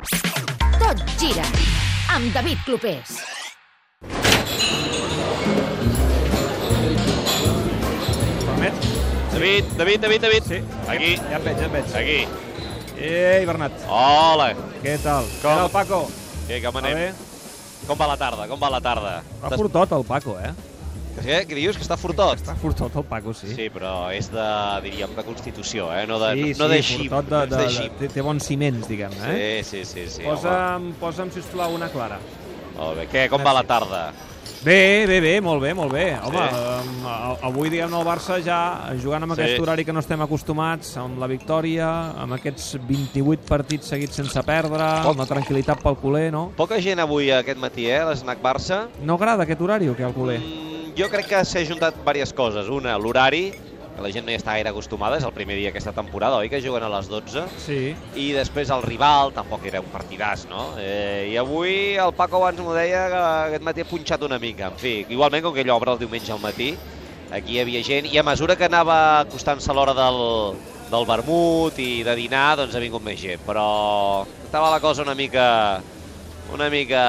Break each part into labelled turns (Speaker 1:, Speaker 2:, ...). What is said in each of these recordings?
Speaker 1: Tot gira amb David Clopés.
Speaker 2: Permet?
Speaker 3: David, David, David, David.
Speaker 2: Sí.
Speaker 3: Aquí.
Speaker 2: Ja et veig, ja et veig.
Speaker 3: Aquí.
Speaker 2: Ei, Bernat.
Speaker 3: Hola.
Speaker 2: Què tal?
Speaker 3: Com?
Speaker 2: Què tal, Paco?
Speaker 3: Què, com
Speaker 2: Va
Speaker 3: anem? Com va la tarda? Com va la tarda?
Speaker 2: Està fortot el Paco, eh?
Speaker 3: Què, què dius? Que està fortot?
Speaker 2: Està fortot el Paco, sí.
Speaker 3: Sí, però és de, diríem, de constitució, eh? No de,
Speaker 2: sí,
Speaker 3: no
Speaker 2: sí,
Speaker 3: de xip.
Speaker 2: fortot
Speaker 3: no
Speaker 2: de, de,
Speaker 3: de
Speaker 2: de,
Speaker 3: xip.
Speaker 2: té, té bons ciments, diguem eh?
Speaker 3: Sí, sí, sí, sí.
Speaker 2: posa'm, posa'm, sisplau, una clara.
Speaker 3: home. Molt bé. Què, com va la tarda?
Speaker 2: Bé, bé, bé, molt bé, molt bé. Home,
Speaker 3: Sí.
Speaker 2: um, avui, diguem el Barça ja jugant amb
Speaker 3: Sí.
Speaker 2: aquest horari que no estem acostumats, amb la victòria, amb aquests 28 partits seguits sense perdre,
Speaker 3: Poc.
Speaker 2: amb la tranquil·litat pel culer, no?
Speaker 3: Poca gent avui aquest matí, eh, a l'Snac Barça.
Speaker 2: No agrada aquest horari o què, al culer?
Speaker 3: Mm, jo crec que s'ha juntat diverses coses. Una, l'horari, que la gent no hi està gaire acostumada, és el primer dia aquesta temporada, oi, que juguen a les 12.
Speaker 2: Sí.
Speaker 3: i després el rival, tampoc era un partidàs, no? Eh, I avui el Paco abans m'ho deia que aquest matí ha punxat una mica. En fi, igualment, com que ell obre el diumenge al matí, aquí hi havia gent, i a mesura que anava acostant-se l'hora del, del vermut i de dinar, doncs ha vingut més gent. Però estava la cosa una mica... una mica...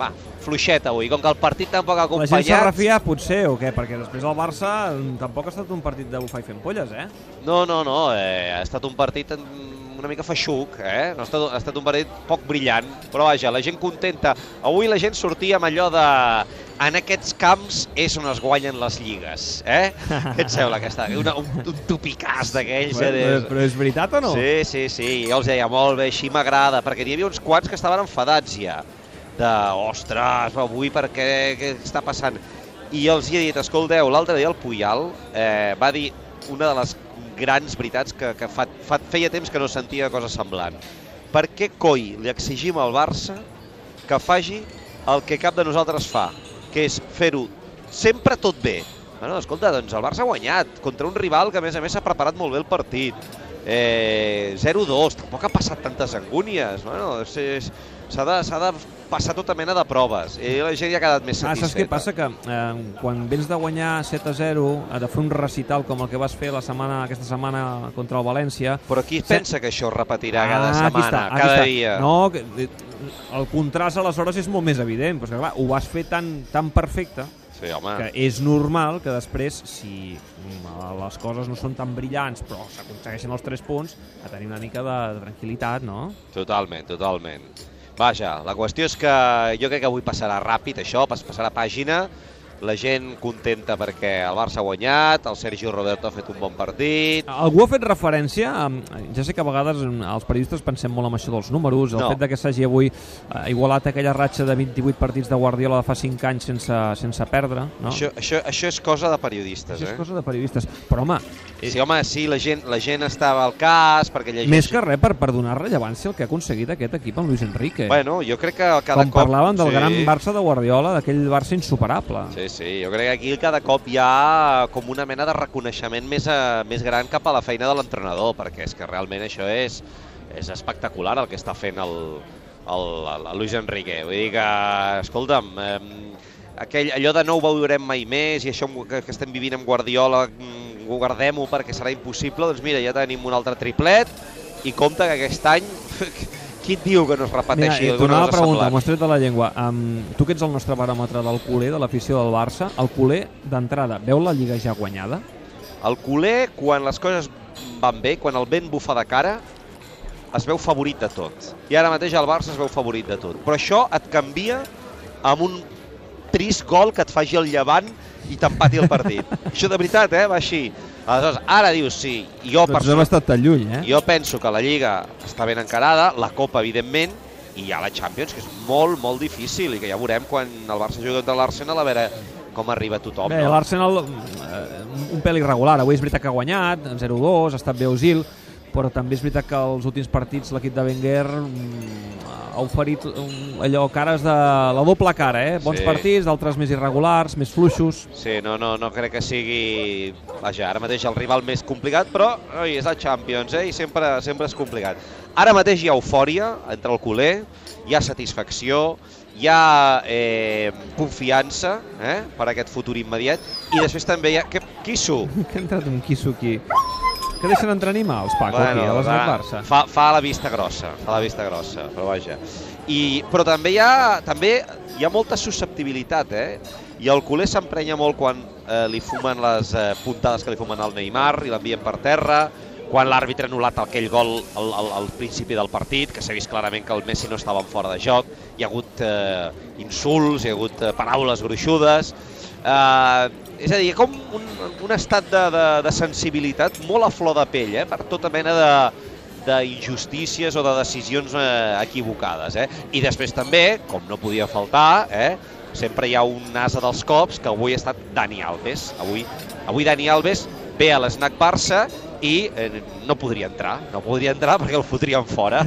Speaker 3: va, fluixeta avui. Com que el partit tampoc ha
Speaker 2: La gent s'ha
Speaker 3: acompanyat...
Speaker 2: refiat, potser, o què? Perquè després el Barça mm, tampoc ha estat un partit de bufar i fent polles, eh?
Speaker 3: No, no, no, eh, ha estat un partit mm, una mica feixuc, eh? No ha estat, ha estat un partit poc brillant, però vaja, la gent contenta. Avui la gent sortia amb allò de... En aquests camps és on es guanyen les lligues, eh? Què et sembla que està? Una, un, un topicàs d'aquells,
Speaker 2: Bueno,
Speaker 3: eh?
Speaker 2: però, és veritat o no?
Speaker 3: Sí, sí, sí, jo els deia, molt bé, així m'agrada, perquè n'hi havia uns quants que estaven enfadats ja, de, ostres, avui per què, què està passant? I els hi he dit, escolteu, l'altre dia el Puyal eh, va dir una de les grans veritats que, que fa, fa, feia temps que no sentia cosa semblant. Per què coi li exigim al Barça que faci el que cap de nosaltres fa, que és fer-ho sempre tot bé? Bueno, escolta, doncs el Barça ha guanyat contra un rival que a més a més s'ha preparat molt bé el partit. Eh, 0-2, tampoc ha passat tantes angúnies. Bueno, és- és- s'ha de, s'ha de passar tota mena de proves. I la gent ja ha quedat més
Speaker 2: Ah,
Speaker 3: satisfeta.
Speaker 2: saps què passa? Que eh, quan vens de guanyar 7 a 0, eh, de fer un recital com el que vas fer la setmana, aquesta setmana contra el València...
Speaker 3: Però qui pensa que això repetirà cada
Speaker 2: Ah,
Speaker 3: setmana,
Speaker 2: està,
Speaker 3: cada
Speaker 2: està.
Speaker 3: dia?
Speaker 2: No, que, eh, el contrast aleshores és molt més evident, però que, clar, ho vas fer tan, tan perfecte
Speaker 3: Sí, home.
Speaker 2: que és normal que després, si mm, les coses no són tan brillants però s'aconsegueixen els 3 punts, a tenir una mica de tranquil·litat, no?
Speaker 3: Totalment, totalment. Vaja, la qüestió és que jo crec que avui passarà ràpid això, pas- passarà pàgina, la gent contenta perquè el Barça ha guanyat, el Sergio Roberto ha fet un bon partit...
Speaker 2: Algú ha fet referència, a, ja sé que a vegades els periodistes pensem molt en això dels números, el
Speaker 3: No.
Speaker 2: fet de que s'hagi avui eh, igualat aquella ratxa de 28 partits de Guardiola de fa 5 anys sense, sense perdre, no?
Speaker 3: Això, això, això és cosa de periodistes,
Speaker 2: Això
Speaker 3: eh?
Speaker 2: és cosa de periodistes. Però, home, eh,
Speaker 3: Sí, home, sí, la gent, la gent estava al cas perquè llegeix...
Speaker 2: més que res per, per donar rellevància al que ha aconseguit aquest equip amb Luis Enrique.
Speaker 3: Bueno, jo crec que cada
Speaker 2: Com
Speaker 3: cop...
Speaker 2: parlaven del
Speaker 3: sí.
Speaker 2: gran Barça de Guardiola, d'aquell Barça insuperable.
Speaker 3: Sí, sí, jo crec que aquí cada cop hi ha com una mena de reconeixement més, a, més gran cap a la feina de l'entrenador, perquè és que realment això és, és espectacular el que està fent el, el, el, el Luis Enrique. Vull dir que, escolta'm, eh, aquell, allò de no ho veurem mai més i això que, que estem vivint amb Guardiola, mm, guardem-ho perquè serà impossible, doncs mira, ja tenim un altre triplet i compte que aquest any qui et diu que no es
Speaker 2: Mira,
Speaker 3: repeteixi alguna
Speaker 2: tornava a
Speaker 3: semblant?
Speaker 2: m'ho has tret de la llengua. Um, tu que ets el nostre baròmetre del culer, de l'afició del Barça, el culer d'entrada veu la Lliga ja guanyada?
Speaker 3: El culer, quan les coses van bé, quan el vent bufa de cara, es veu favorit de tot. I ara mateix el Barça es veu favorit de tot. Però això et canvia amb un trist gol que et faci el llevant i t'empati el partit. això de veritat, eh? Va així. Aleshores, ara dius sí. Jo,
Speaker 2: Doncs
Speaker 3: perso-
Speaker 2: hem estat tan lluny, eh?
Speaker 3: jo penso que la Lliga està ben encarada, la Copa, evidentment, i hi ha la Champions, que és molt, molt difícil i que ja veurem quan el Barça juga contra l'Arsenal a veure com arriba tothom.
Speaker 2: Bé,
Speaker 3: no?
Speaker 2: l'Arsenal, eh, un pèl irregular. Avui és veritat que ha guanyat, 0-2, ha estat bé Osil, però també és veritat que els últims partits l'equip de Wenger mm, ha oferit um, allò cares de la doble cara, eh? Bons
Speaker 3: Sí.
Speaker 2: partits, d'altres més irregulars, més fluixos.
Speaker 3: Sí, no, no, no crec que sigui... Vaja, ara mateix el rival més complicat, però oi, és la Champions, eh? I sempre, sempre és complicat. Ara mateix hi ha eufòria entre el culer, hi ha satisfacció, hi ha eh, confiança eh? per aquest futur immediat, i després també hi ha... Què, Quisso,
Speaker 2: Que ha entrat un quisso aquí. Que deixen entrar animals, Paco, aquí, a les del Barça.
Speaker 3: Fa, fa la vista grossa, fa la vista grossa, però vaja. I, però també hi ha, també hi ha molta susceptibilitat, eh? I el culer s'emprenya molt quan eh, li fumen les eh, puntades que li fumen al Neymar i l'envien per terra, quan l'àrbitre ha anul·lat aquell gol al, al, al principi del partit, que s'ha vist clarament que el Messi no estava en fora de joc, hi ha hagut eh, insults, hi ha hagut eh, paraules gruixudes, eh, és a dir, com un, un estat de, de, de sensibilitat molt a flor de pell, eh, per tota mena de, d'injustícies o de decisions eh, equivocades. Eh? I després també, com no podia faltar, eh, sempre hi ha un asa dels cops que avui ha estat Dani Alves. Avui, avui Dani Alves ve a l'Snac Barça i eh, no podria entrar, no podria entrar perquè el fotrien fora,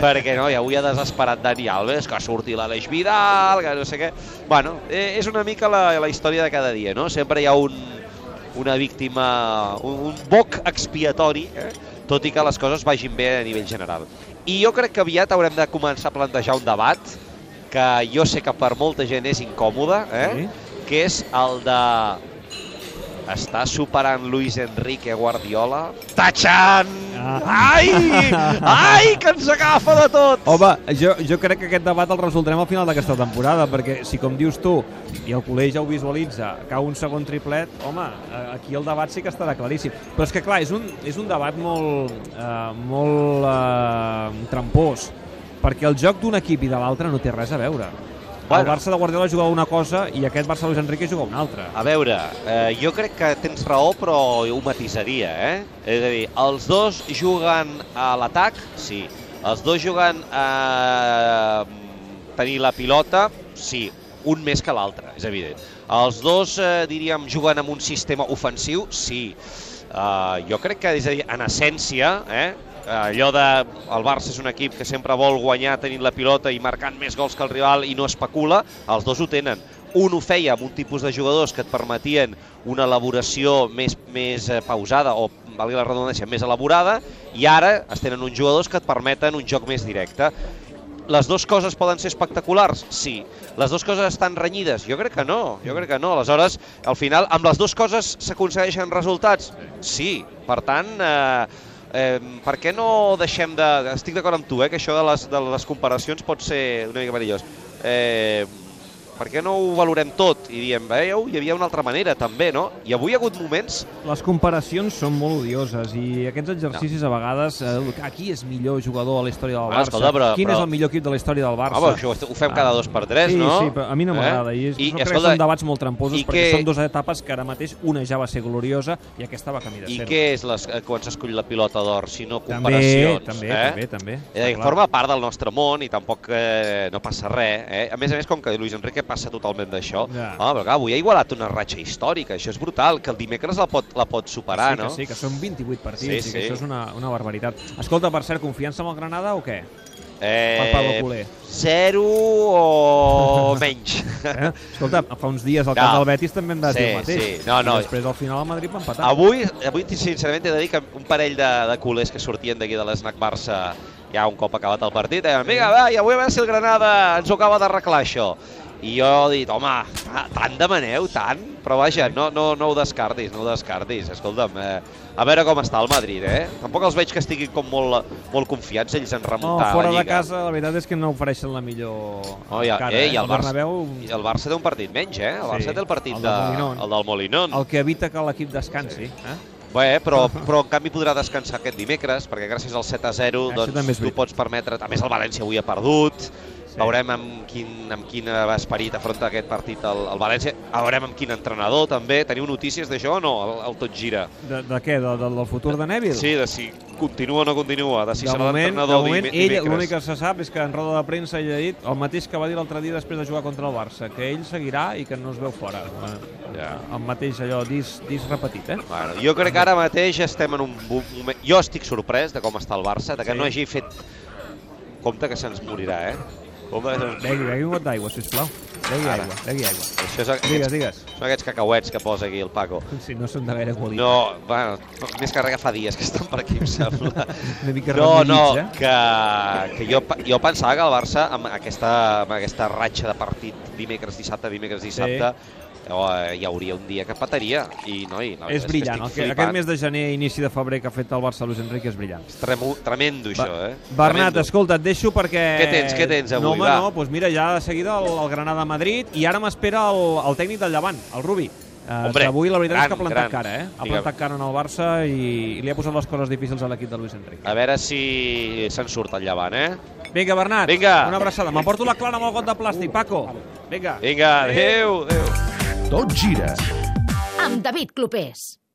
Speaker 3: perquè no, i avui ha desesperat Dani Alves, que surti l'Aleix Vidal, que no sé què... Bueno, eh, és una mica la, la història de cada dia, no? Sempre hi ha un, una víctima, un, un boc expiatori, eh? tot i que les coses vagin bé a nivell general. I jo crec que aviat haurem de començar a plantejar un debat que jo sé que per molta gent és incòmode, eh? Sí. que és el de està superant Luis Enrique Guardiola. Tachan! Ah. Ai! Ai, que ens agafa de tot!
Speaker 2: Home, jo, jo crec que aquest debat el resoldrem al final d'aquesta temporada, perquè si, com dius tu, i el col·legi ja ho visualitza, cau un segon triplet, home, aquí el debat sí que estarà claríssim. Però és que, clar, és un, és un debat molt, eh, molt eh, trampós, perquè el joc d'un equip i de l'altre no té res a veure. Bueno. El Barça de Guardiola jugava una cosa i aquest Barça Luis Enrique juga una altra.
Speaker 3: A veure, eh, jo crec que tens raó, però ho matisaria, eh? És a dir, els dos juguen a l'atac, sí. Els dos juguen a tenir la pilota, sí. Un més que l'altre, és evident. Els dos, eh, diríem, juguen amb un sistema ofensiu, sí. Uh, jo crec que, és a dir, en essència, eh, allò de el Barça és un equip que sempre vol guanyar tenint la pilota i marcant més gols que el rival i no especula, els dos ho tenen. Un ho feia amb un tipus de jugadors que et permetien una elaboració més, més eh, pausada o, valgui la redundància, més elaborada i ara es tenen uns jugadors que et permeten un joc més directe. Les dues coses poden ser espectaculars? Sí. Les dues coses estan renyides? Jo crec que no, jo crec que no. Aleshores, al final, amb les dues coses s'aconsegueixen resultats? Sí. Per tant, eh, Eh, per què no deixem de... Estic d'acord amb tu, eh, que això de les, de les comparacions pot ser una mica perillós. Eh, per què no ho valorem tot i diem, veieu, hi havia una altra manera també, no? I avui hi ha hagut moments...
Speaker 2: Les comparacions són molt odioses i aquests exercicis no. a vegades, eh, qui és millor jugador a la història del Barça? Escolta, però, Quin però... és el millor equip de la història del Barça?
Speaker 3: Home, això ho fem cada dos per tres,
Speaker 2: sí,
Speaker 3: no?
Speaker 2: Sí, però a mi no m'agrada. Eh? I, I escolta, que són debats molt tramposos perquè que... són dues etapes que ara mateix una ja va ser gloriosa i aquesta va camí de ser.
Speaker 3: I què és les, eh, quan s'escull la pilota d'or, si no comparacions?
Speaker 2: També,
Speaker 3: eh?
Speaker 2: també, també.
Speaker 3: Eh, forma part del nostre món i tampoc eh, no passa res. Eh? A més a més, com que Luis Enrique passa totalment d'això, això. Ja. Oh, però clar, avui ha igualat una ratxa històrica, això és brutal, que el dimecres la pot, la pot superar,
Speaker 2: sí,
Speaker 3: no?
Speaker 2: Sí, que són 28 partits sí, sí. que això és una, una barbaritat. Escolta, per cert, confiança amb el Granada o què?
Speaker 3: Eh, zero o menys.
Speaker 2: Eh? Escolta, fa uns dies al camp no. del Betis també hem de sí, dir el mateix. Sí. No, no. I després al final el Madrid va empatar.
Speaker 3: Avui, avui sincerament, he de dir que un parell de, de culers que sortien d'aquí de l'Snac Barça ja un cop acabat el partit, eh, vinga, va, i avui a veure si el Granada ens ho acaba d'arreglar això i jo he dit, home, tant demaneu, tant? Però vaja, no, no, no ho descartis, no ho descartis. Escolta'm, eh, a veure com està el Madrid, eh? Tampoc els veig que estiguin com molt, molt confiats ells en remuntar
Speaker 2: no, fora
Speaker 3: la Lliga.
Speaker 2: de casa, la veritat és que no ofereixen la millor
Speaker 3: oh, ja, cara. Eh, i el, el, Barça, Bernabéu... i el Barça té un partit menys, eh? El Barça sí, té el partit el de, Molinón. el del Molinón.
Speaker 2: El que evita que l'equip descansi, sí. eh?
Speaker 3: Bé, però, però en canvi podrà descansar aquest dimecres, perquè gràcies al 7 a 0 doncs, tu pots permetre... A més, el València avui ha perdut, Sí. Veurem amb quin, amb quin esperit afronta aquest partit el, el València. Veurem amb quin entrenador també. Teniu notícies d'això o no? El, el tot gira.
Speaker 2: De, de què? De, de, del futur de Neville?
Speaker 3: Sí, de si continua o no continua, de si de serà l'entrenador
Speaker 2: De moment, ell, l'únic que se sap és que en roda de premsa ell ha dit el mateix que va dir l'altre dia després de jugar contra el Barça, que ell seguirà i que no es veu fora. Ja. El mateix allò, dis, dis repetit, eh?
Speaker 3: Bueno, jo crec que ara mateix estem en un moment... Jo estic sorprès de com està el Barça, de que sí. no hagi fet compte que se'ns morirà, eh?
Speaker 2: Begui, begui un got d'aigua, sisplau. Begui Ara. aigua, begui aigua.
Speaker 3: Això és, aquests, digues, digues. Són aquests cacauets que posa aquí el Paco.
Speaker 2: Sí, no són de gaire qualitat.
Speaker 3: No, bueno, més que res fa dies que estan per aquí, em sembla.
Speaker 2: Una mica
Speaker 3: no, no, eh? que, que jo, jo pensava que el Barça, amb aquesta, amb aquesta ratxa de partit dimecres, dissabte, dimecres, dissabte, sí o, eh, hi hauria un dia que petaria. I, noi, la
Speaker 2: És brillant.
Speaker 3: que
Speaker 2: El
Speaker 3: estic
Speaker 2: que,
Speaker 3: flipant.
Speaker 2: aquest mes de gener, inici de febrer que ha fet el Barça Luis Enrique és brillant.
Speaker 3: És tremo, tremendo, això, eh?
Speaker 2: Bernat,
Speaker 3: Tremendo.
Speaker 2: escolta, et deixo perquè...
Speaker 3: Què tens, què tens avui,
Speaker 2: No, home,
Speaker 3: va?
Speaker 2: no, doncs mira, ja de seguida el, el Granada Madrid i ara m'espera el, el tècnic del Llevant, el Rubi. Uh,
Speaker 3: Hombre,
Speaker 2: avui la veritat
Speaker 3: gran,
Speaker 2: és que ha plantat
Speaker 3: gran.
Speaker 2: cara, eh? Ha
Speaker 3: Digue'm.
Speaker 2: plantat cara en el Barça i, i li ha posat les coses difícils a l'equip de Luis Enrique.
Speaker 3: A veure si se'n surt el llevant, eh?
Speaker 2: Vinga, Bernat,
Speaker 3: Vinga.
Speaker 2: una abraçada. M'emporto la clara amb el got de plàstic, Paco. Vinga.
Speaker 3: Vinga, adéu, adéu.
Speaker 4: Tot gira
Speaker 1: Amb David Clopés.